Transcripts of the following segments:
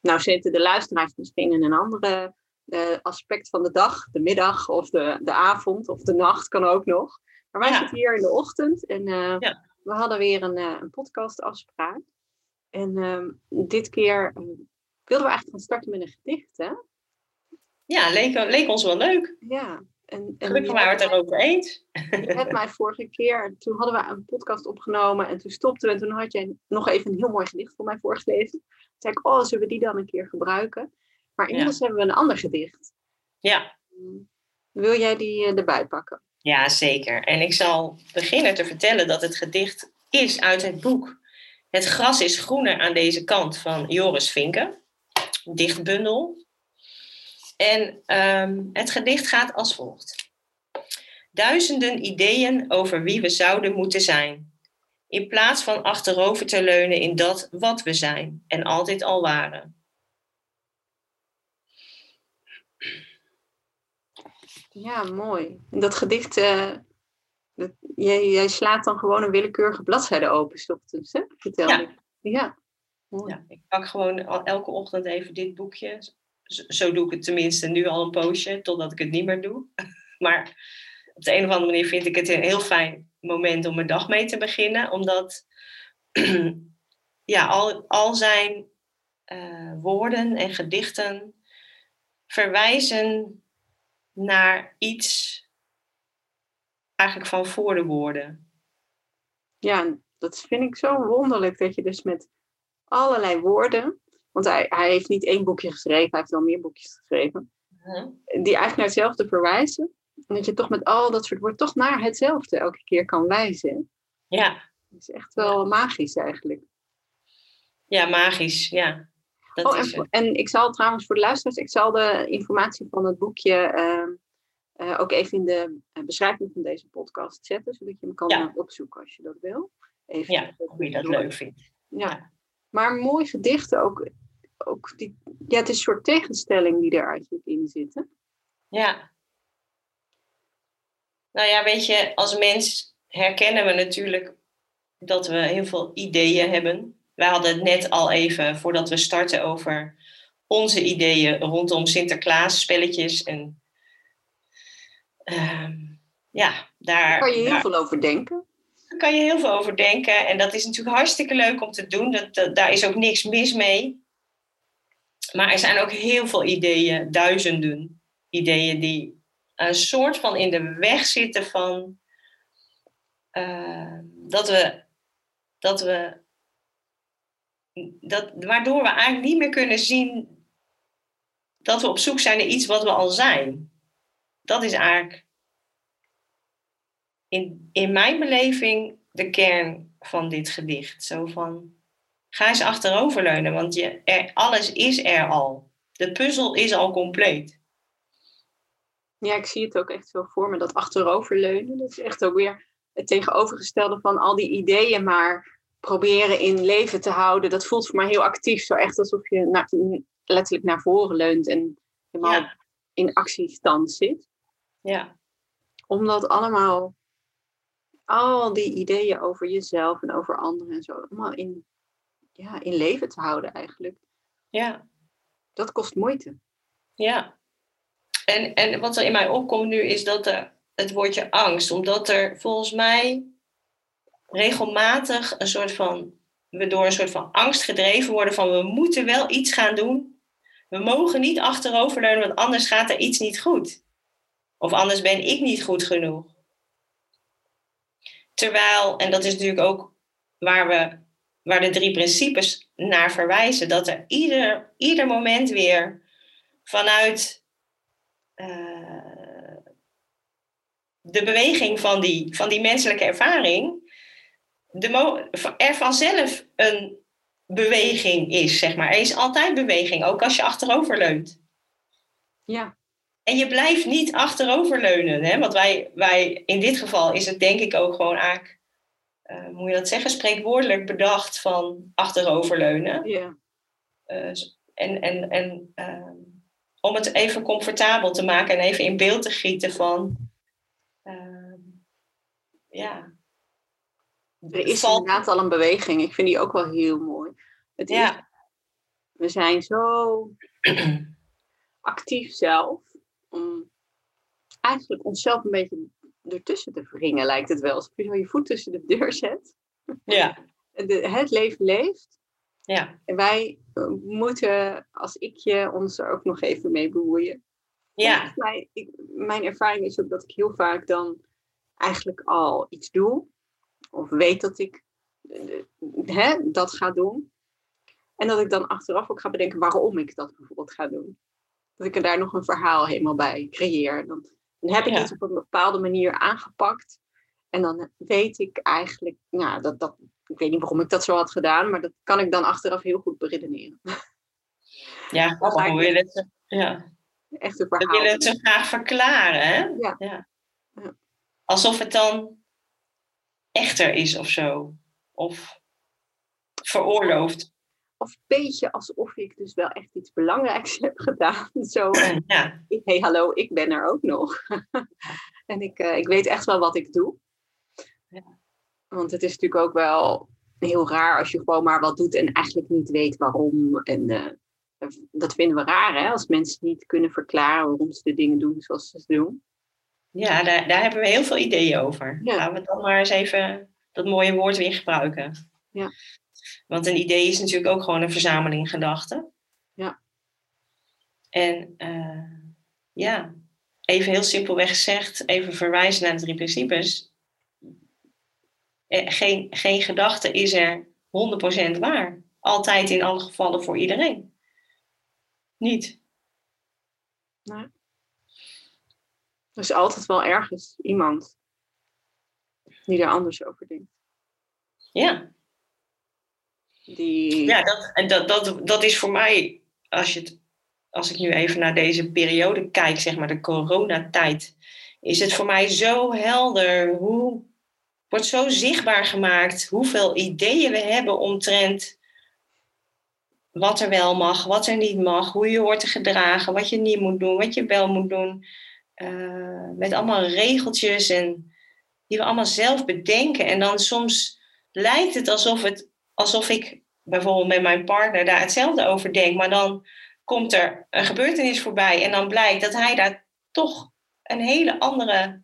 nou zitten de luisteraars misschien in een andere uh, aspect van de dag, de middag of de, de avond of de nacht kan ook nog. Maar wij Ja. zitten hier in de ochtend en eh, Ja. we hadden weer een, eh, een podcastafspraak. En ehm, dit keer eh, wilden we eigenlijk gaan starten met een gedicht, hè? Ja, leek, leek ons wel leuk. Ja. En, en Gelukkig waren we het erover eens. mij- Je hebt mij vorige keer, toen hadden we een podcast opgenomen en toen stopten we. En toen had jij nog even een heel mooi gedicht voor mij voorgelezen. Zei ik, oh, zullen we die dan een keer gebruiken? Maar inmiddels hebben we een ander gedicht. Ja. Wil jij die eh, erbij pakken? ja, zeker. En ik zal beginnen te vertellen dat het gedicht is uit het boek Het gras is groener aan deze kant van Joris Vinken. Dichtbundel. En ehm, het gedicht gaat als volgt. Duizenden ideeën over wie we zouden moeten zijn. In plaats van achterover te leunen in dat wat we zijn en altijd al waren. Ja, mooi. Dat gedicht, eh, dat, jij, jij slaat dan gewoon een willekeurige bladzijde open, ochtends, hè? Vertel Ja. me. Ja. Mooi. Ja, ik pak gewoon elke ochtend even dit boekje. Zo, zo doe ik het tenminste nu al een poosje, totdat ik het niet meer doe. Maar op de een of andere manier vind ik het heel fijn moment om mijn dag mee te beginnen. Omdat ja, al, al zijn eh, woorden en gedichten verwijzen naar iets eigenlijk van voor de woorden. Ja, dat vind ik zo wonderlijk dat je dus met allerlei woorden, want hij, hij heeft niet één boekje geschreven, hij heeft wel meer boekjes geschreven, die eigenlijk naar hetzelfde verwijzen. En dat je toch met al dat soort woorden toch naar hetzelfde elke keer kan wijzen. Ja, Dat is echt wel magisch eigenlijk. ja magisch. Ja, dat Oh, en, is voor- het. en ik zal trouwens voor de luisteraars, ik zal de informatie van het boekje ehm, eh, ook even in de eh, beschrijving van deze podcast zetten, zodat je hem kan Ja. eh, opzoeken als je dat wil. Even Ja, hoe je dat door. leuk vindt. Ja. Maar mooi gedichten ook. ook die, ja, het is een soort tegenstelling die er eigenlijk in zit. Hè? Ja. Nou ja, weet je, als mens herkennen we natuurlijk dat we heel veel ideeën hebben. Wij hadden het net al even, voordat we starten, over onze ideeën rondom Sinterklaas spelletjes. En ehm, ja, daar, Daar kan je heel daar veel over denken. daar kan je heel veel over denken. En dat is natuurlijk hartstikke leuk om te doen. Dat, dat- daar is ook niks mis mee. Maar er zijn ook heel veel ideeën, duizenden ideeën, die een soort van in de weg zitten van eh, dat we. Dat we dat, waardoor we eigenlijk niet meer kunnen zien dat we op zoek zijn naar iets wat we al zijn. Dat is eigenlijk in, in mijn beleving de kern van dit gedicht. Zo van, ga eens achteroverleunen, want je, alles is er al. De puzzel is al compleet. Ja, ik zie het ook echt zo voor me, dat achteroverleunen. Dat is echt ook weer het tegenovergestelde van al die ideeën maar proberen in leven te houden. Dat voelt voor mij heel actief. Zo echt alsof je naar, letterlijk naar voren leunt en helemaal Ja, in actiestand zit. ja, om dat allemaal, al die ideeën over jezelf en over anderen en zo, allemaal in, ja, in leven te houden eigenlijk. ja, Dat kost moeite. ja. En, en wat er in mij opkomt nu is dat er het woordje angst, omdat er volgens mij regelmatig een soort van, we door een soort van angst gedreven worden van we moeten wel iets gaan doen. We mogen niet achteroverleunen, want anders gaat er iets niet goed. Of anders ben ik niet goed genoeg. Terwijl, en dat is natuurlijk ook waar, we, waar de drie principes naar verwijzen, dat er ieder, ieder moment weer vanuit eh, de beweging van die, van die menselijke ervaring de er vanzelf een, beweging is, zeg maar. Er is altijd beweging, ook als je achteroverleunt. Ja. En je blijft niet achteroverleunen, hè? want wij, wij, in dit geval is het denk ik ook gewoon eigenlijk, uh, moet je dat zeggen, spreekwoordelijk bedacht van achteroverleunen. Ja. Uh, en en, en uh, om het even comfortabel te maken en even in beeld te gieten van, ehm, ja. Er is inderdaad al een beweging. Ik vind die ook wel heel mooi. Het ja. Is, we zijn zo actief zelf om eigenlijk onszelf een beetje ertussen te wringen, lijkt het wel. Alsof je zo je voet tussen de deur zet. Ja. De, het leven leeft. Ja. En wij eh, moeten, als ik je, ons er ook nog even mee bemoeien. Ja. Mij, ik, mijn ervaring is ook dat ik heel vaak dan eigenlijk al iets doe. Of weet dat ik uh, hè, dat ga doen. En dat ik dan achteraf ook ga bedenken waarom ik dat bijvoorbeeld ga doen. Dat ik er daar nog een verhaal helemaal bij creëer. Dan, dan heb ik Ja. iets op een bepaalde manier aangepakt. En dan weet ik eigenlijk, nou, dat, dat, ik weet niet waarom ik dat zo had gedaan, maar dat kan ik dan achteraf heel goed beredeneren. Ja, we willen het, ja. Echt een we verhaal. willen het zo graag verklaren, hè? Ja. ja. Alsof het dan echter is of zo. Of veroorloofd. Of een beetje alsof ik dus wel echt iets belangrijks heb gedaan. Zo, Ja, hé hey, hallo, ik ben er ook nog. en ik, eh, ik weet echt wel wat ik doe. Ja. Want het is natuurlijk ook wel heel raar als je gewoon maar wat doet en eigenlijk niet weet waarom. En eh, dat vinden we raar, hè? Als mensen niet kunnen verklaren waarom ze de dingen doen zoals ze ze doen. ja daar, daar hebben we heel veel ideeën over. Ja. Laten we dan maar eens even dat mooie woord weer gebruiken. Ja. Want een idee is natuurlijk ook gewoon een verzameling gedachten. Ja. En eh, ja, even heel simpelweg gezegd, even verwijzen naar de drie principes. Eh, geen, geen gedachte is er 100% waar. Altijd in alle gevallen voor iedereen. Niet. Er is altijd wel ergens iemand die er anders over denkt. Ja, Die, ja dat, en dat, dat, dat is voor mij, als, je het, als ik nu even naar deze periode kijk, zeg maar de coronatijd, is het voor mij zo helder hoe wordt zo zichtbaar gemaakt hoeveel ideeën we hebben omtrent wat er wel mag, wat er niet mag, hoe je hoort te gedragen, wat je niet moet doen, wat je wel moet doen. Eh, met allemaal regeltjes en die we allemaal zelf bedenken. En dan soms lijkt het alsof, het, alsof ik bijvoorbeeld met mijn partner daar hetzelfde over denk, maar dan komt er een gebeurtenis voorbij en dan blijkt dat hij daar toch een hele andere,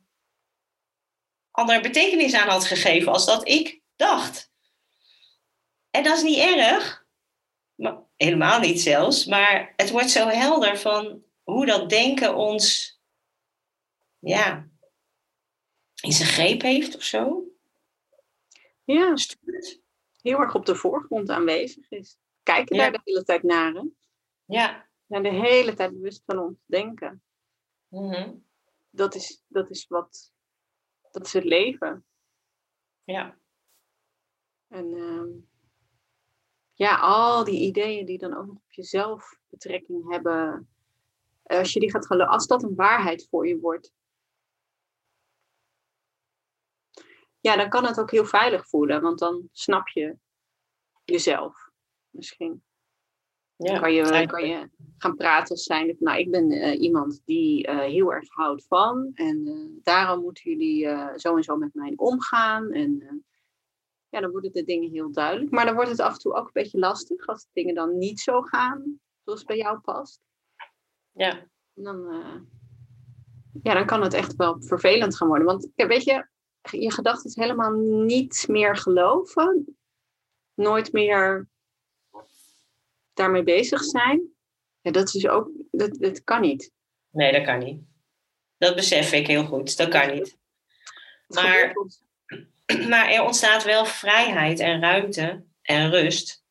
andere betekenis aan had gegeven als dat ik dacht. En dat is niet erg, maar, helemaal niet zelfs, maar het wordt zo helder van hoe dat denken ons ja, in zijn greep heeft of zo. ja, Stuurt. heel erg op de voorgrond aanwezig is. Kijken Ja. daar de hele tijd naar. Hè? Ja. En de hele tijd bewust van ons denken. Mhm. Dat is, dat is wat. Dat is het leven. ja. En ehm, ja, al die ideeën die dan ook nog op jezelf betrekking hebben. eh, Als je die gaat geloven, als dat een waarheid voor je wordt. Ja, dan kan het ook heel veilig voelen, want dan snap je jezelf misschien. Ja. Dan kan je, eigenlijk. kan je gaan praten als zijnde van, nou, ik ben eh, iemand die eh, heel erg houdt van. En eh, daarom moeten jullie eh, zo en zo met mij omgaan. En eh, ja, dan worden de dingen heel duidelijk. Maar dan wordt het af en toe ook een beetje lastig als dingen dan niet zo gaan zoals het bij jou past. Ja. En dan, eh, ja, dan kan het echt wel vervelend gaan worden. Want weet je, je gedachten is helemaal niet meer geloven. Nooit meer daarmee bezig zijn. Ja, dat is ook, dat, dat kan niet. Nee, dat kan niet. Dat besef ik heel goed. Dat kan niet. Maar- Maar er ontstaat wel vrijheid en ruimte en rust.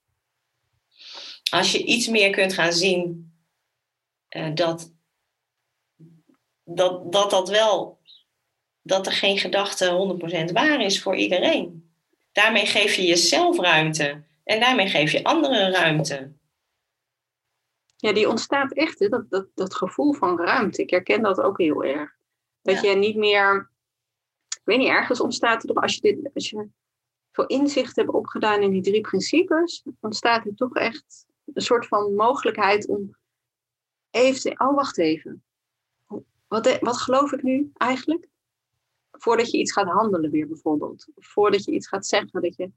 Als je iets meer kunt gaan zien eh, dat, dat, dat dat wel, dat er geen gedachte 100% waar is voor iedereen. Daarmee geef je jezelf ruimte. En daarmee geef je anderen ruimte. Ja, die ontstaat echt, hè? Dat, dat, dat gevoel van ruimte. Ik herken dat ook heel erg. Dat je niet meer, ik weet niet, ergens ontstaat er, als je, dit, als je veel inzicht hebt opgedaan in die drie principes, ontstaat er toch echt een soort van mogelijkheid om even te, oh wacht even. Wat, wat geloof ik nu eigenlijk? Voordat je iets gaat handelen weer bijvoorbeeld. Voordat je iets gaat zeggen, dat je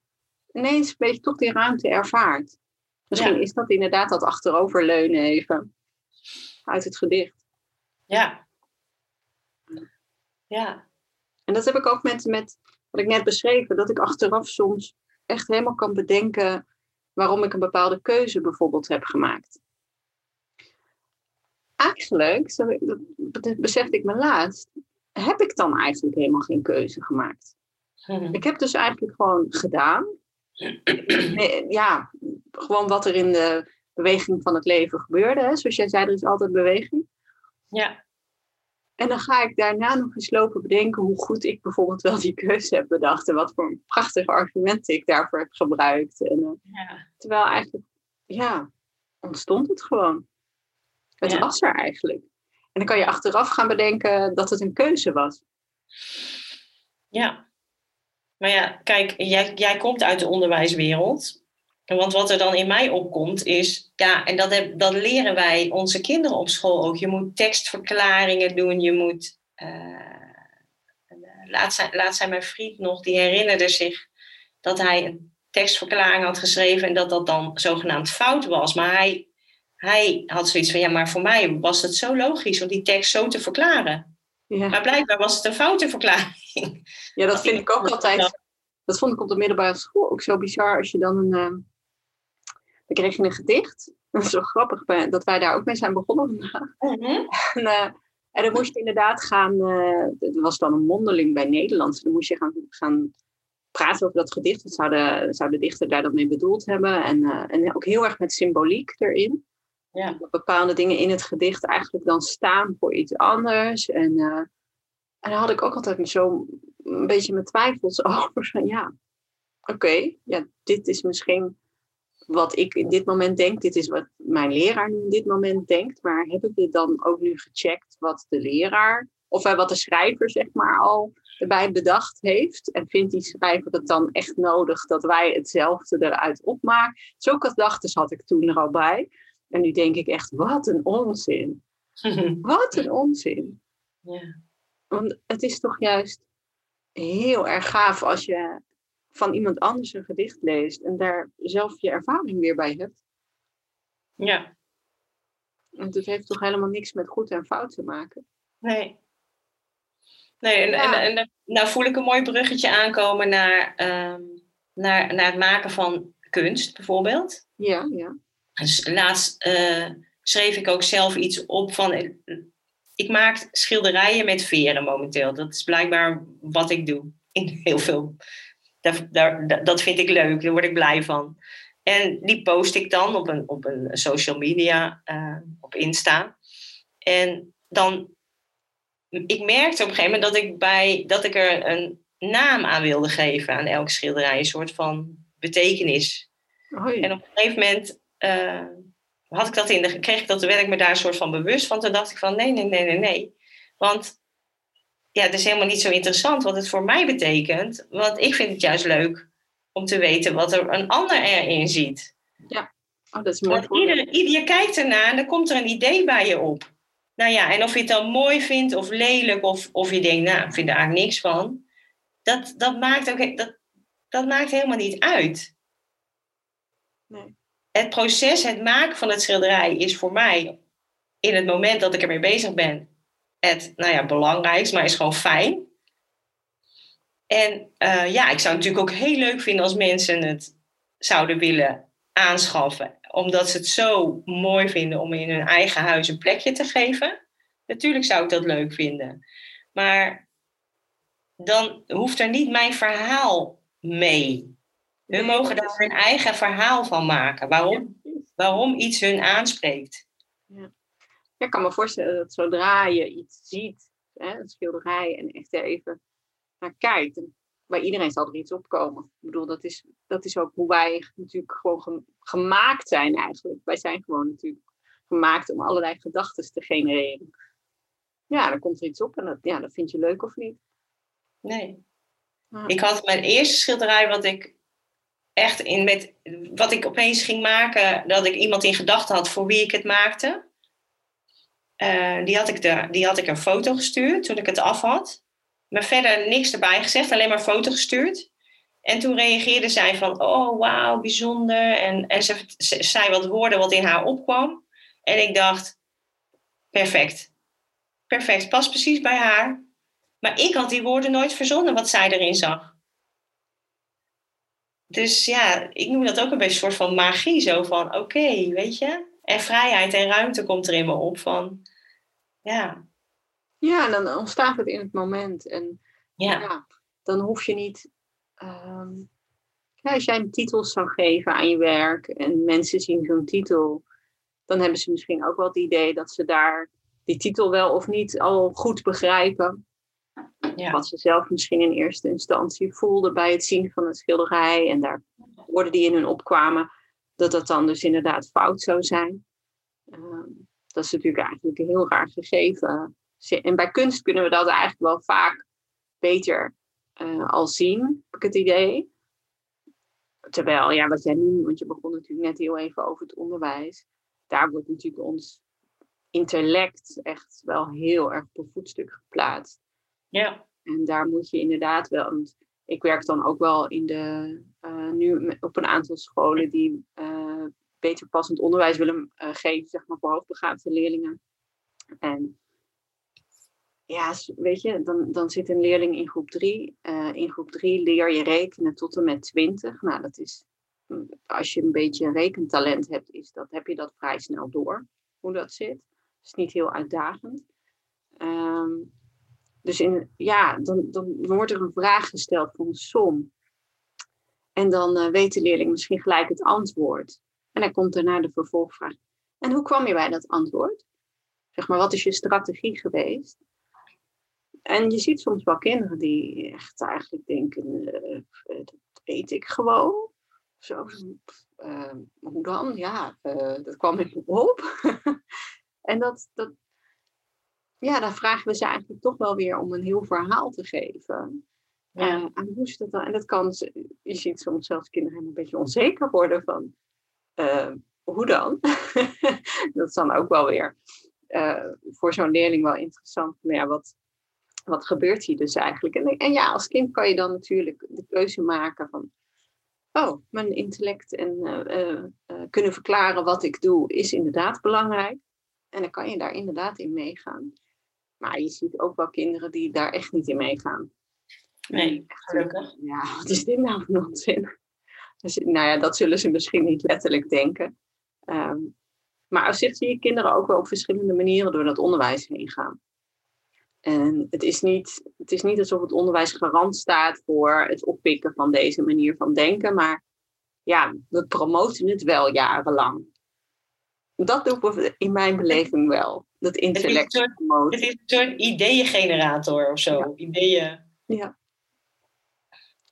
ineens een beetje toch die ruimte ervaart. Misschien is dat inderdaad dat achteroverleunen even uit het gedicht. Ja. Ja. En dat heb ik ook met, met wat ik net beschreven, dat ik achteraf soms echt helemaal kan bedenken waarom ik een bepaalde keuze bijvoorbeeld heb gemaakt. Eigenlijk, dat besefte ik me laatst, heb ik dan eigenlijk helemaal geen keuze gemaakt. Mhm. Ik heb dus eigenlijk gewoon gedaan. Ja, gewoon wat er in de beweging van het leven gebeurde. Hè? Zoals jij zei, er is altijd beweging. Ja. En dan ga ik daarna nog eens lopen bedenken hoe goed ik bijvoorbeeld wel die keuze heb bedacht. En wat voor prachtige argumenten ik daarvoor heb gebruikt. En, uh, ja. Terwijl eigenlijk, ja, ontstond het gewoon. Het was er eigenlijk. En dan kan je achteraf gaan bedenken dat het een keuze was. Ja. Maar ja, kijk, jij, jij komt uit de onderwijswereld. Want wat er dan in mij opkomt is, ja, en dat, heb, dat leren wij onze kinderen op school ook. Je moet tekstverklaringen doen, je moet. Uh, laatst, zijn, laatst zijn mijn vriend nog, die herinnerde zich dat hij een tekstverklaring had geschreven en dat dat dan zogenaamd fout was. Maar hij, hij had zoiets van, ja, maar voor mij was het zo logisch om die tekst zo te verklaren. Ja. Maar blijkbaar was het een foute verklaring. Ja, dat vind ik ook altijd. Dat vond ik op de middelbare school ook zo bizar als je dan een. Dan kreeg je een gedicht. Dat is zo grappig dat wij daar ook mee zijn begonnen mhm. en, uh, en, dan moest je inderdaad gaan. Uh, het was dan een mondeling bij Nederlands. Dan moest je gaan, gaan praten over dat gedicht. Wat zou de, zou de dichter daar dan mee bedoeld hebben? En, en ook heel erg met symboliek erin. Ja. Dat bepaalde dingen in het gedicht eigenlijk dan staan voor iets anders. En, en daar had ik ook altijd zo een beetje mijn twijfels over. Van ja, oké, ja, dit is misschien wat ik in dit moment denk. Dit is wat mijn leraar nu in dit moment denkt. Maar heb ik dit dan ook nu gecheckt wat de leraar, of uh, wat de schrijver zeg maar al erbij bedacht heeft? En vindt die schrijver het dan echt nodig dat wij hetzelfde eruit opmaken? Zulke gedachten had ik toen er al bij. En nu denk ik echt, wat een onzin. wat een onzin. Ja. Want het is toch juist heel erg gaaf als je van iemand anders een gedicht leest en daar zelf je ervaring weer bij hebt. Ja. Want het heeft toch helemaal niks met goed en fout te maken? Nee. Nee, en, en, en, nou voel ik een mooi bruggetje aankomen naar, ehm, naar, naar het maken van kunst, bijvoorbeeld. Ja, ja. Dus laatst uh, schreef ik ook zelf iets op van. Ik maak schilderijen met veren momenteel. Dat is blijkbaar wat ik doe. In heel veel. Dat, dat vind ik leuk, daar word ik blij van. En die post ik dan op een, op een social media, uh, op Insta. En dan. Ik merkte op een gegeven moment dat ik, bij, dat ik er een naam aan wilde geven aan elke schilderij. Een soort van betekenis. En op een gegeven moment uh, had ik dat in de, kreeg ik dat, werd ik me daar een soort van bewust van. Toen dacht ik van nee, nee, nee, nee, nee. Want ja, het is helemaal niet zo interessant wat het voor mij betekent. Want ik vind het juist leuk om te weten wat er een ander erin ziet. Ja, oh, dat is mooi. Want ieder, ieder, je kijkt ernaar en dan komt er een idee bij je op. Nou ja, en of je het dan mooi vindt of lelijk, of, of je denkt, nou, ik vind er eigenlijk niks van. Dat, dat, maakt ook, dat, dat maakt helemaal niet uit. Nee het proces, het maken van het schilderij is voor mij in het moment dat ik ermee bezig ben het nou ja, belangrijkst, maar is gewoon fijn. En uh, ja, ik zou het natuurlijk ook heel leuk vinden als mensen het zouden willen aanschaffen, omdat ze het zo mooi vinden om in hun eigen huis een plekje te geven. Natuurlijk zou ik dat leuk vinden. Maar dan hoeft er niet mijn verhaal mee. Hun mogen daar hun eigen verhaal van maken. Waarom, waarom iets hun aanspreekt. Ja. Ik kan me voorstellen dat zodra je iets ziet, hè, een schilderij, en echt even naar kijkt, dan bij iedereen zal er iets opkomen. Ik bedoel, dat is, dat is ook hoe wij natuurlijk gewoon gemaakt zijn eigenlijk. Wij zijn gewoon natuurlijk gemaakt om allerlei gedachten te genereren. Ja, dan komt er iets op en dat, ja, dat vind je leuk of niet. Nee. Ik had mijn eerste schilderij wat ik echt in met wat ik opeens ging maken, dat ik iemand in gedachten had voor wie ik het maakte. Uh, die, had ik de, die had ik een foto gestuurd toen ik het af had. Maar verder niks erbij gezegd, alleen maar foto gestuurd. En toen reageerde zij van, oh wauw, bijzonder. En, en ze, ze zei wat woorden wat in haar opkwam. En ik dacht, perfect. Perfect, past precies bij haar. Maar ik had die woorden nooit verzonnen wat zij erin zag. Dus ja, ik noem dat ook een beetje een soort van magie. Zo van, oké, weet je. En vrijheid en ruimte komt er in me op van, ja. Ja, dan ontstaat het in het moment. En ja, dan hoef je niet... Ehm, ja, als jij een titel zou geven aan je werk en mensen zien zo'n titel, dan hebben ze misschien ook wel het idee dat ze daar die titel wel of niet al goed begrijpen. Ja. Wat ze zelf misschien in eerste instantie voelden bij het zien van het schilderij en daar woorden die in hun opkwamen, dat dat dan dus inderdaad fout zou zijn. Ehm, dat is natuurlijk eigenlijk een heel raar gegeven. En bij kunst kunnen we dat eigenlijk wel vaak beter uh, al zien, heb ik het idee. Terwijl, ja, wat jij nu, want je begon natuurlijk net heel even over het onderwijs. Daar wordt natuurlijk ons intellect echt wel heel erg op een voetstuk geplaatst. Ja. En daar moet je inderdaad wel. Want ik werk dan ook wel in de, uh, nu op een aantal scholen die uh, beter passend onderwijs willen uh, geven, zeg maar, voor hoogbegaafde leerlingen. En ja, weet je, dan, dan zit een leerling in groep 3. in groep 3 leer je rekenen tot en met 20. Nou, dat is, mm, als je een beetje rekentalent hebt, is dat, heb je dat vrij snel door, hoe dat zit. Het is niet heel uitdagend. Um, dus in, ja, dan, dan wordt er een vraag gesteld van een som. En dan uh, weet de leerling misschien gelijk het antwoord. En dan komt daarna de vervolgvraag. En hoe kwam je bij dat antwoord? Zeg maar, wat is je strategie geweest? En je ziet soms wel kinderen die echt eigenlijk denken, uh, dat weet ik gewoon. Zo, hoe dan? Ja, dat kwam in op. en dat, dat, ja, dan vragen we ze eigenlijk toch wel weer om een heel verhaal te geven. Ja. en hoe is dat dan? En dat kan, je ziet soms zelfs kinderen een beetje onzeker worden van, uh, hoe dan? dat is dan ook wel weer uh, voor zo'n leerling wel interessant. Maar ja, wat, wat gebeurt hier dus eigenlijk? En, en ja, als kind kan je dan natuurlijk de keuze maken van, oh, mijn intellect en kunnen verklaren wat ik doe is inderdaad belangrijk. En dan kan je daar inderdaad in meegaan. Maar je ziet ook wel kinderen die daar echt niet in meegaan. Nee, gelukkig. Ja, wat is dit nou voor onzin? Dus, nou ja, dat zullen ze misschien niet letterlijk denken. Ehm, maar op zich zie je kinderen ook wel op verschillende manieren door dat onderwijs heen gaan. En het is, niet, het is niet alsof het onderwijs garant staat voor het oppikken van deze manier van denken, maar ja, we promoten het wel jarenlang. Dat doen we in mijn beleving wel dat intellect het is, soort, het is een soort ideeëngenerator of zo. Ja. Ideeën. Ja.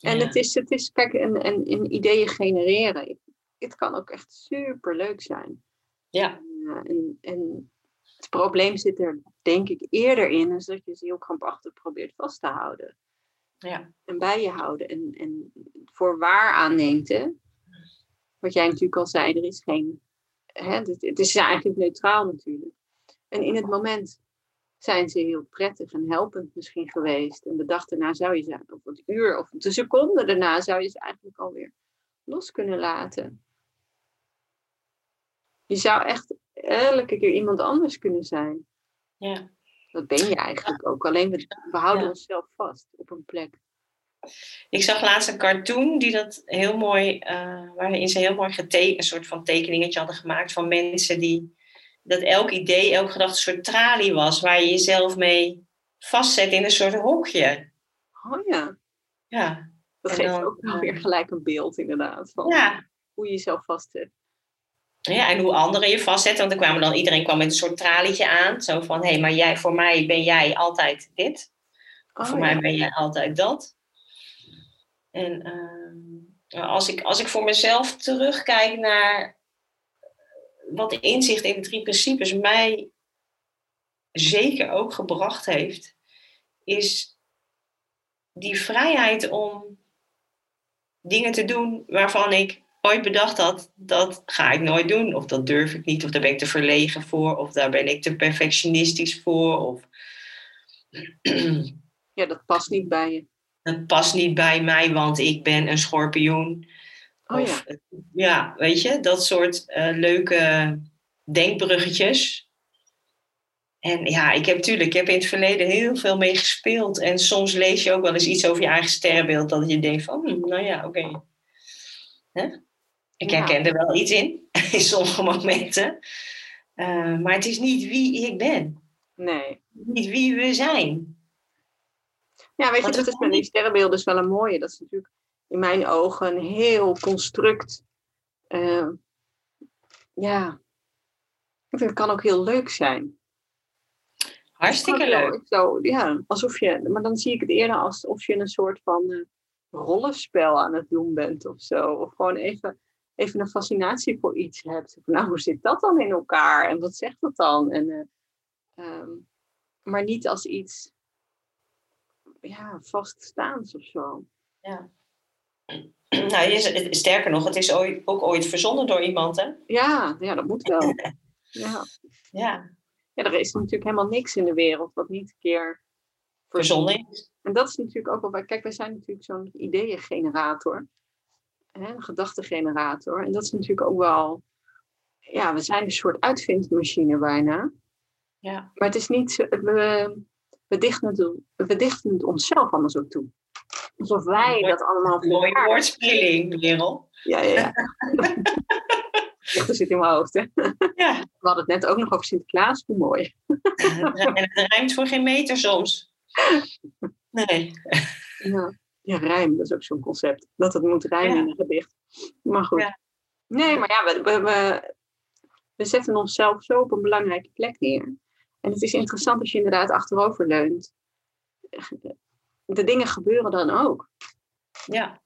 En Het, is, het is, kijk, een, een, een ideeën genereren. Het kan ook echt super leuk zijn. Ja. En, en het probleem zit er, denk ik, eerder in, is dat je ze heel krampachtig probeert vast te houden. Ja. En bij je houden. En, en voor waar aanneemt, hè? Wat jij natuurlijk al zei, er is geen. Hè, het, het is eigenlijk neutraal natuurlijk. En in het moment zijn ze heel prettig en helpend misschien geweest. En de dag daarna zou je ze, of een uur of de seconde daarna zou je ze eigenlijk alweer los kunnen laten. Je zou echt elke keer iemand anders kunnen zijn. Ja. Dat ben je eigenlijk ook. Alleen we, we houden onszelf vast op een plek. Ik zag laatst een cartoon die dat heel mooi, uh, waarin ze heel mooi een soort van tekeningetje hadden gemaakt van mensen die dat elk idee, elke gedachte een soort tralie was waar je jezelf mee vastzet in een soort hokje. Oh ja. Ja. Dat geeft ook nog weer gelijk een beeld inderdaad van ja. hoe je jezelf vastzet. Ja, en hoe anderen je vastzetten. Want er kwamen dan, iedereen kwam met een soort tralietje aan. Zo van, hé, hey, maar jij, voor mij ben jij altijd dit. Oh, voor mij ben jij altijd dat. En ehm, als, ik, als ik voor mezelf terugkijk naar wat de inzicht in de drie principes mij zeker ook gebracht heeft, is die vrijheid om dingen te doen waarvan ik ooit bedacht had, dat ga ik nooit doen. Of dat durf ik niet, of daar ben ik te verlegen voor, of daar ben ik te perfectionistisch voor. Of... Ja, dat past niet bij je. Dat past niet bij mij, want ik ben een schorpioen. Oh, of, ja. weet je, dat soort uh, leuke denkbruggetjes. En ja, ik heb natuurlijk, ik heb in het verleden heel veel mee gespeeld. En soms lees je ook wel eens iets over je eigen sterrenbeeld, dat je denkt van, hm, nou ja, oké. Okay. Ik herken er wel iets in, in sommige momenten. Uh, maar het is niet wie ik ben. Nee. Niet wie we zijn. Ja, weet je, dat is met die sterrenbeelden is wel een mooie. Dat is natuurlijk in mijn ogen een heel construct. Uh, ja, het kan ook heel leuk zijn. Hartstikke leuk. Zo, ja, alsof je, maar dan zie ik het eerder alsof je een soort van uh, rollenspel aan het doen bent of zo. Of gewoon even, even een fascinatie voor iets hebt. Nou, hoe zit dat dan in elkaar? En wat zegt dat dan? En, uh, um, maar niet als iets ja, vaststaans of zo. Ja. Nou, is, sterker nog, het is ooit, ook ooit verzonnen door iemand, hè? Ja, ja dat moet wel. ja. ja. Ja, er is natuurlijk helemaal niks in de wereld wat niet een keer verzonnen is. En dat is natuurlijk ook wel... Kijk, wij zijn natuurlijk zo'n ideeëngenerator. Een gedachtegenerator. En dat is natuurlijk ook wel... Ja, we zijn een soort uitvindingsmachine bijna. Ja. Maar het is niet... We, we, dichten het, we dichten het onszelf anders ook toe. Alsof wij dat allemaal... Mooie woordspeling, Merel. Ja, ja, ja. Dat zit in mijn hoofd. Hè? Ja. We hadden het net ook nog over Sinterklaas. Hoe mooi. En het rijmt voor geen meter soms. Nee. Ja, ja rijm, dat is ook zo'n concept. Dat het moet rijmen ja. in een gedicht. Maar goed. Ja. Nee, maar ja, we, we, we, we zetten onszelf zo op een belangrijke plek neer. En het is interessant als je inderdaad achterover leunt. De dingen gebeuren dan ook. Ja.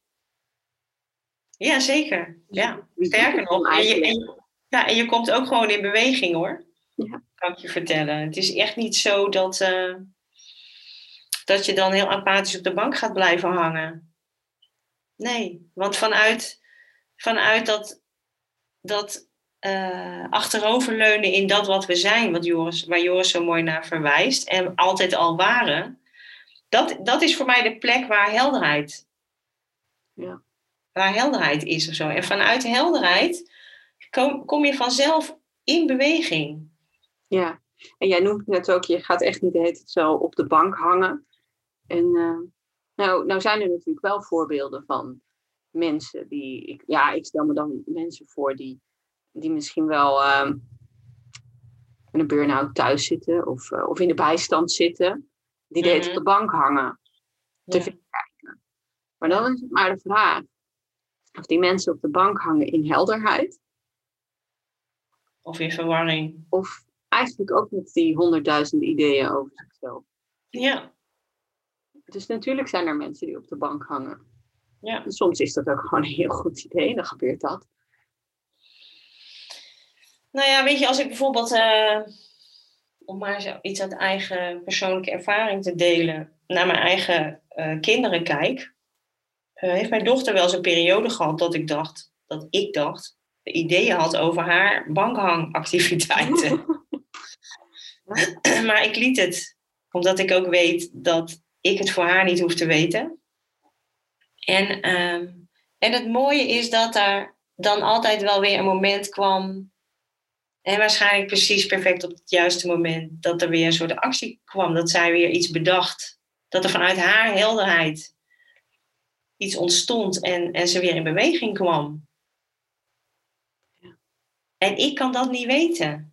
Ja, zeker. Ja. Sterker nog. En je, en, ja, en je komt ook gewoon in beweging hoor. Ja. Kan ik je vertellen. Het is echt niet zo dat, uh, dat je dan heel apathisch op de bank gaat blijven hangen. Nee, want vanuit, vanuit dat, dat uh, achteroverleunen in dat wat we zijn, wat Joris, waar Joris zo mooi naar verwijst, en altijd al waren, dat, dat is voor mij de plek waar helderheid ja waar helderheid is of zo. En vanuit helderheid kom, kom je vanzelf in beweging. Ja, en jij noemt net ook, je gaat echt niet de hele tijd zo op de bank hangen. En uh, nou, nou zijn er natuurlijk wel voorbeelden van mensen die, ik, ja, ik stel me dan mensen voor die, die misschien wel uh, in een burn-out thuis zitten of, uh, of in de bijstand zitten, die de hele tijd op de bank hangen. Te veel kijken. Maar dan is het maar de vraag, of die mensen op de bank hangen in helderheid. Of in verwarring. Of eigenlijk ook met die honderdduizend ideeën over zichzelf. Ja. Dus natuurlijk zijn er mensen die op de bank hangen. Ja. En soms is dat ook gewoon een heel goed idee, dan gebeurt dat. Nou ja, weet je, als ik bijvoorbeeld, uh, om maar iets uit eigen persoonlijke ervaring te delen, naar mijn eigen uh, kinderen kijk, uh, heeft mijn dochter wel eens een periode gehad dat ik dacht, dat ik dacht, ideeën had over haar bankhangactiviteiten. maar ik liet het, omdat ik ook weet dat ik het voor haar niet hoef te weten. En, um, en het mooie is dat er dan altijd wel weer een moment kwam, en waarschijnlijk precies perfect op het juiste moment, dat er weer een soort actie kwam, dat zij weer iets bedacht. Dat er vanuit haar helderheid iets ontstond en, en ze weer in beweging kwam. En ik kan dat niet weten.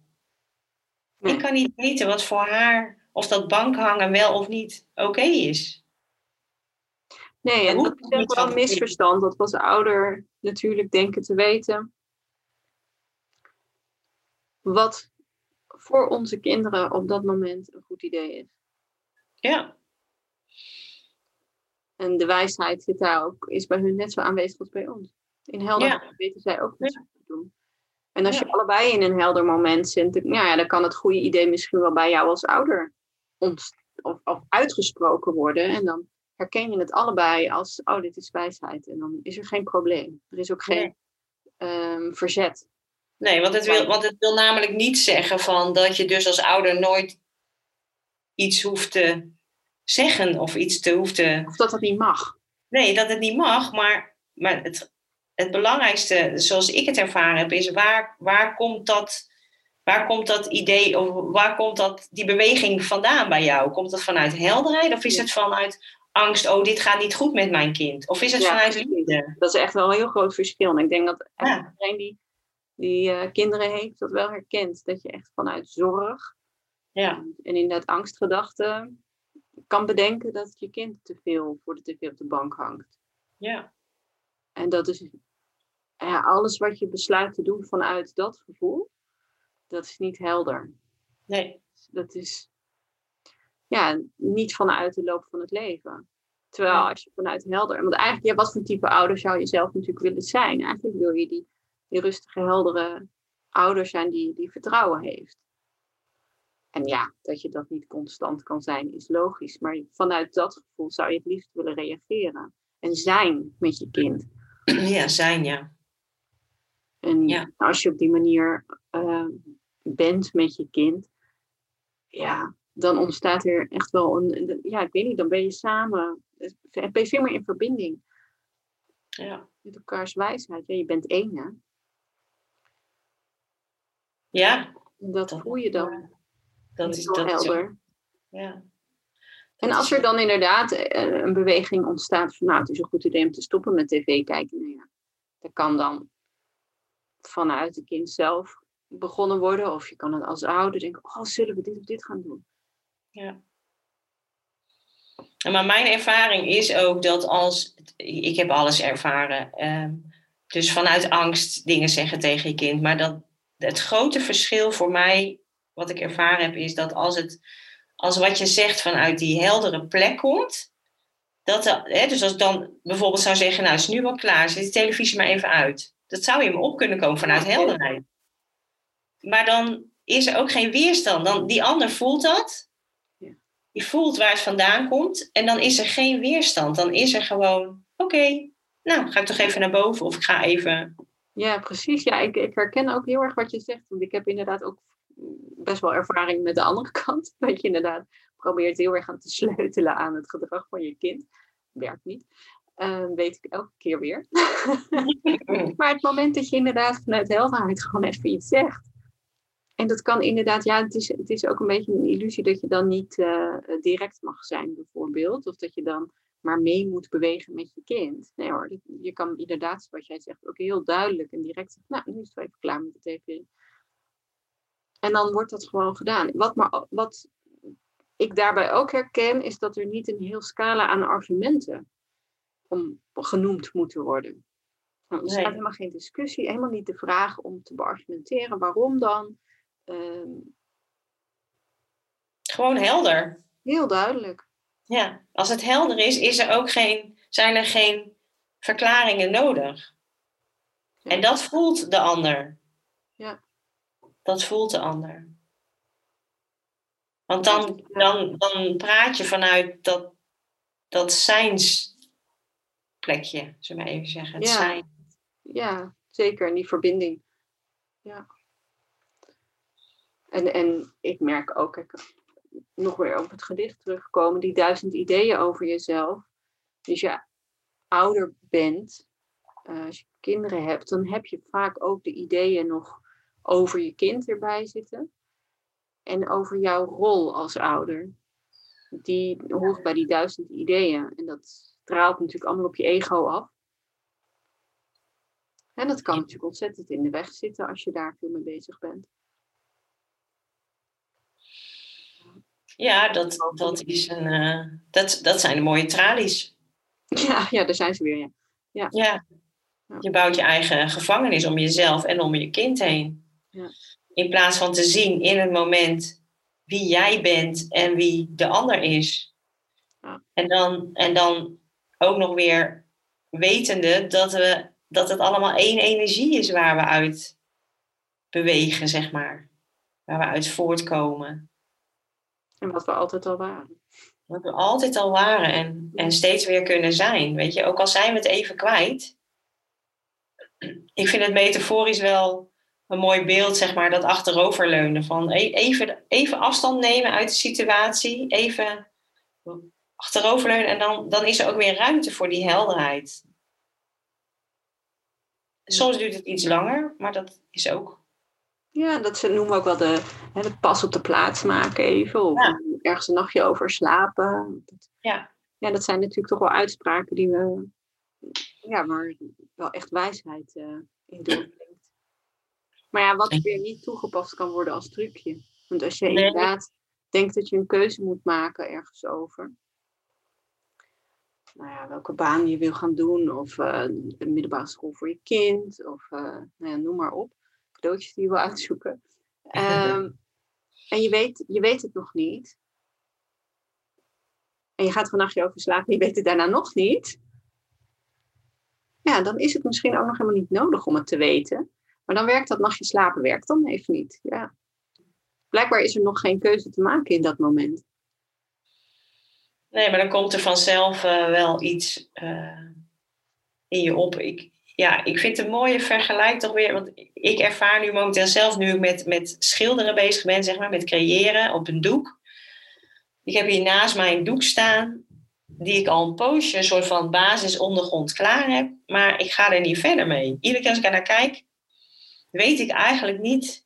Nee. Ik kan niet weten wat voor haar, of dat bankhangen wel of niet oké okay is. Nee, en dat is wel een misverstand dat we als ouder natuurlijk denken te weten wat voor onze kinderen op dat moment een goed idee is. Ja. En de wijsheid zit daar ook, is bij hun net zo aanwezig als bij ons. In helderheid weten zij ook wat ze doen. En als je allebei in een helder moment zit, nou ja, dan kan het goede idee misschien wel bij jou als ouder of, of uitgesproken worden. En dan herken je het allebei als, oh, dit is wijsheid. En dan is er geen probleem. Er is ook geen ehm, verzet. Nee, want het, wil, want het wil namelijk niet zeggen van dat je dus als ouder nooit iets hoeft te zeggen of iets te hoeft te... Of dat het niet mag. Nee, dat het niet mag, maar, maar het, het belangrijkste, zoals ik het ervaren heb, is waar, waar komt dat... Waar komt dat idee of waar komt dat, die beweging vandaan bij jou? Komt dat vanuit helderheid of is het vanuit angst, oh, dit gaat niet goed met mijn kind? Of is het vanuit liefde? Dat is echt wel een heel groot verschil. En ik denk dat iedereen die, die uh, kinderen heeft, dat wel herkent. Dat je echt vanuit zorg ja. en inderdaad angstgedachten kan bedenken dat je kind te veel voor de tv op de bank hangt. Ja. En dat is ja, alles wat je besluit te doen vanuit dat gevoel, dat is niet helder. Nee. Dat is ja, niet vanuit de loop van het leven. Terwijl als je vanuit helder. Want eigenlijk, ja, wat voor type ouder zou je zelf natuurlijk willen zijn? Eigenlijk wil je die, die rustige, heldere ouder zijn die, die vertrouwen heeft. En ja, dat je dat niet constant kan zijn, is logisch. Maar vanuit dat gevoel zou je het liefst willen reageren. En zijn met je kind. Ja, zijn, ja. En ja. als je op die manier uh, bent met je kind, ja, dan ontstaat er echt wel een, ja, ik weet niet, dan ben je samen, ben je veel meer in verbinding. Ja. Met elkaars wijsheid. Ja, je bent één, hè? Ja. dat, voel je dan. Dat is dat helder. ja. En als er dan inderdaad eh, een beweging ontstaat van nou, het is een goed idee om te stoppen met tv kijken. Nou ja, dat kan dan vanuit het kind zelf begonnen worden. Of je kan het als ouder denken, oh, zullen we dit of dit gaan doen? Ja. Maar mijn ervaring is ook dat als, ik heb alles ervaren, ehm, dus vanuit angst dingen zeggen tegen je kind, maar dat het grote verschil voor mij, wat ik ervaren heb, is dat als, het, als wat je zegt vanuit die heldere plek komt, dat hè, dus als ik dan bijvoorbeeld zou zeggen, nou is nu wel klaar, zet de televisie maar even uit. Dat zou je me op kunnen komen vanuit helderheid. Maar dan is er ook geen weerstand. Dan, die ander voelt dat je voelt waar het vandaan komt en dan is er geen weerstand. Dan is er gewoon, oké, nou ga ik toch even naar boven of ik ga even. Ja, precies. Ja, ik, ik herken ook heel erg wat je zegt. Want ik heb inderdaad ook best wel ervaring met de andere kant. Dat je inderdaad probeert heel erg aan te sleutelen aan het gedrag van je kind. Werkt niet. Uh, weet ik elke keer weer. maar het moment dat je inderdaad vanuit helderheid gewoon even iets zegt. En dat kan inderdaad, ja, het is, het is ook een beetje een illusie dat je dan niet uh, direct mag zijn, bijvoorbeeld. Of dat je dan maar mee moet bewegen met je kind. Nee hoor, je kan inderdaad, zoals jij zegt, ook heel duidelijk en direct zeggen, nou, nu is het wel even klaar met de tv. En dan wordt dat gewoon gedaan. Wat, maar, wat ik daarbij ook herken, is dat er niet een heel scala aan argumenten om genoemd moeten worden. Nou, er staat helemaal geen discussie, helemaal niet de vraag om te beargumenteren waarom dan. Ehm, Gewoon helder. Heel duidelijk. Ja, als het helder is, is er ook geen, zijn er geen verklaringen nodig. En dat voelt de ander. Ja. Dat voelt de ander. Want dan, dan, dan praat je vanuit dat, dat zijnsplekje, zullen we even zeggen. Het ja. zijn. ja, zeker. En die verbinding. Ja. En, en ik merk ook, ik, nog weer op het gedicht terugkomen, die duizend ideeën over jezelf. Dus je ouder bent, uh, als je kinderen hebt, dan heb je vaak ook de ideeën nog over je kind erbij zitten. En over jouw rol als ouder. Die hoort bij die duizend ideeën. En dat straalt natuurlijk allemaal op je ego af. En dat kan natuurlijk ontzettend in de weg zitten als je daar veel mee bezig bent. Ja, dat, dat, is een, uh, dat, dat zijn de mooie tralies. Ja, ja, daar zijn ze weer. Ja. Ja. ja. Je bouwt je eigen gevangenis om jezelf en om je kind heen. Ja. In plaats van te zien in het moment wie jij bent en wie de ander is. Ja. En, dan, en dan ook nog weer wetende dat, we, dat het allemaal één energie is waar we uit bewegen, zeg maar. Waar we uit voortkomen. En wat we altijd al waren. Wat we altijd al waren en, en steeds weer kunnen zijn. Weet je, ook al zijn we het even kwijt. Ik vind het metaforisch wel een mooi beeld, zeg maar, dat achteroverleunen. Van e-, even, even afstand nemen uit de situatie. Even achteroverleunen en dan, dan is er ook weer ruimte voor die helderheid. Soms duurt het iets langer, maar dat is ook. Ja, dat ze, noemen we ook wel de, hè, de pas op de plaats maken even. Of ergens een nachtje over slapen. ja. ja, dat zijn natuurlijk toch wel uitspraken die we, ja, waar wel echt wijsheid uh, in doorbrengt. Maar ja, wat weer niet toegepast kan worden als trucje. Want als je inderdaad denkt dat je een keuze moet maken ergens over, nou ja, welke baan je wil gaan doen, of uh, een middelbare school voor je kind, of uh, nou ja, noem maar op. Cadeautjes die je wil uitzoeken. Um, en je weet, je weet het nog niet. En je gaat er een nachtje over slapen en je weet het daarna nog niet. Ja, dan is het misschien ook nog helemaal niet nodig om het te weten. Maar dan werkt dat nachtje slapen werkt dan even niet. Ja. Blijkbaar is er nog geen keuze te maken in dat moment. Nee, maar dan komt er vanzelf uh, wel iets uh, in je op. Ik, ja, ik vind een mooie vergelijk toch weer. Want ik ervaar nu momenteel zelf, nu ik met, met schilderen bezig ben, zeg maar, met creëren op een doek. Ik heb hier naast mij een doek staan, die ik al een poosje, een soort van basisondergrond klaar heb. Maar ik ga er niet verder mee. Iedere keer als ik naar kijk, weet ik eigenlijk niet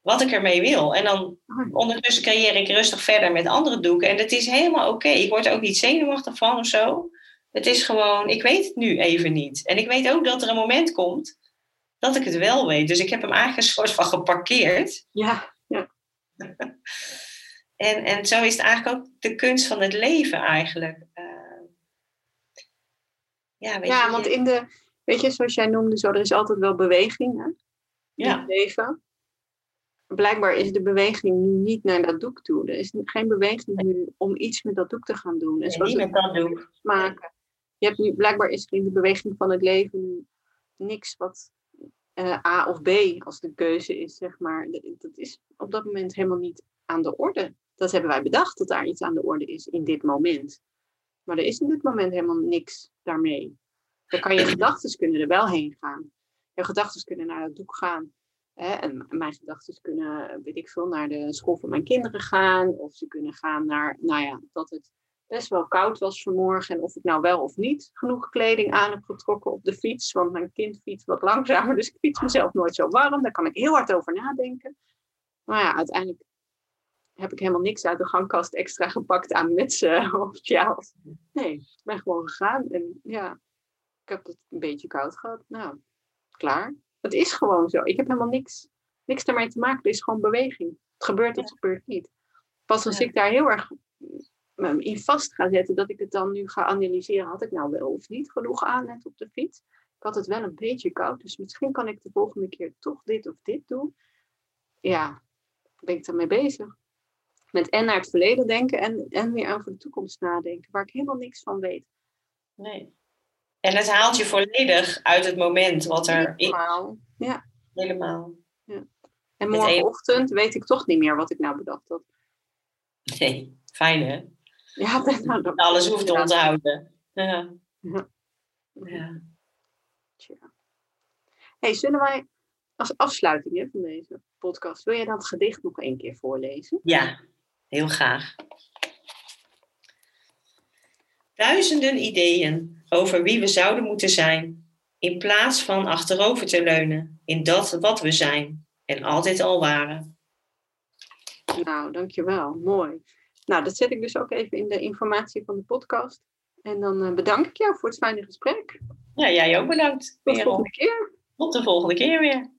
wat ik ermee wil. En dan ondertussen creëer ik rustig verder met andere doeken. En dat is helemaal oké. Ik word er ook niet zenuwachtig van of zo. Het is gewoon, ik weet het nu even niet. En ik weet ook dat er een moment komt dat ik het wel weet. Dus ik heb hem eigenlijk een soort van geparkeerd. Ja, ja. en, en zo is het eigenlijk ook de kunst van het leven eigenlijk. Uh, ja, weet ja want in de, weet je, zoals jij noemde, zo, er is altijd wel beweging hè? in ja. het leven blijkbaar is de beweging nu niet naar dat doek toe. Er is geen beweging nu om iets met dat doek te gaan doen. En niet met dat doek. Maken. Je hebt nu, blijkbaar is in de beweging van het leven niks wat uh, A of B als de keuze is, zeg maar. Dat is op dat moment helemaal niet aan de orde. Dat hebben wij bedacht, dat daar iets aan de orde is in dit moment. Maar er is in dit moment helemaal niks daarmee. Dan kan je gedachten kunnen er wel heen gaan. Je gedachten kunnen naar het doek gaan en mijn gedachten kunnen, weet ik veel, naar de school van mijn kinderen gaan. Of ze kunnen gaan naar, nou ja, dat het best wel koud was vanmorgen. En of ik nou wel of niet genoeg kleding aan heb getrokken op de fiets. Want mijn kind fietst wat langzamer, dus ik fiets mezelf nooit zo warm. Daar kan ik heel hard over nadenken. Maar ja, uiteindelijk heb ik helemaal niks uit de gangkast extra gepakt aan mutsen of sjaals. Nee, ik ben gewoon gegaan. En ja, ik heb het een beetje koud gehad. Nou, klaar. Het is gewoon zo. Ik heb helemaal niks, niks daarmee te maken. Het is gewoon beweging. Het gebeurt of het gebeurt niet. Pas als ik daar heel erg in vast ga zetten, dat ik het dan nu ga analyseren. Had ik nou wel of niet genoeg aan net op de fiets? Ik had het wel een beetje koud, dus misschien kan ik de volgende keer toch dit of dit doen. Ja, ben ik daarmee bezig. Met en naar het verleden denken en, en weer over de toekomst nadenken, waar ik helemaal niks van weet. Nee. En het haalt je volledig uit het moment wat er Helemaal, ja. Helemaal. Ja. En morgenochtend weet ik toch niet meer wat ik nou bedacht had. Nee, fijn hè? Ja, nou, dat Alles hoeft te onthouden. Ja. ja. ja. Hey, zullen wij als afsluiting van deze podcast, wil jij dat gedicht nog één keer voorlezen? Ja, heel graag. Duizenden ideeën over wie we zouden moeten zijn, in plaats van achterover te leunen in dat wat we zijn en altijd al waren. Nou, dankjewel. Mooi. Nou, dat zet ik dus ook even in de informatie van de podcast. En dan uh, bedank ik jou voor het fijne gesprek. Ja, jij ook bedankt. Tot de volgende keer. Tot de volgende keer weer.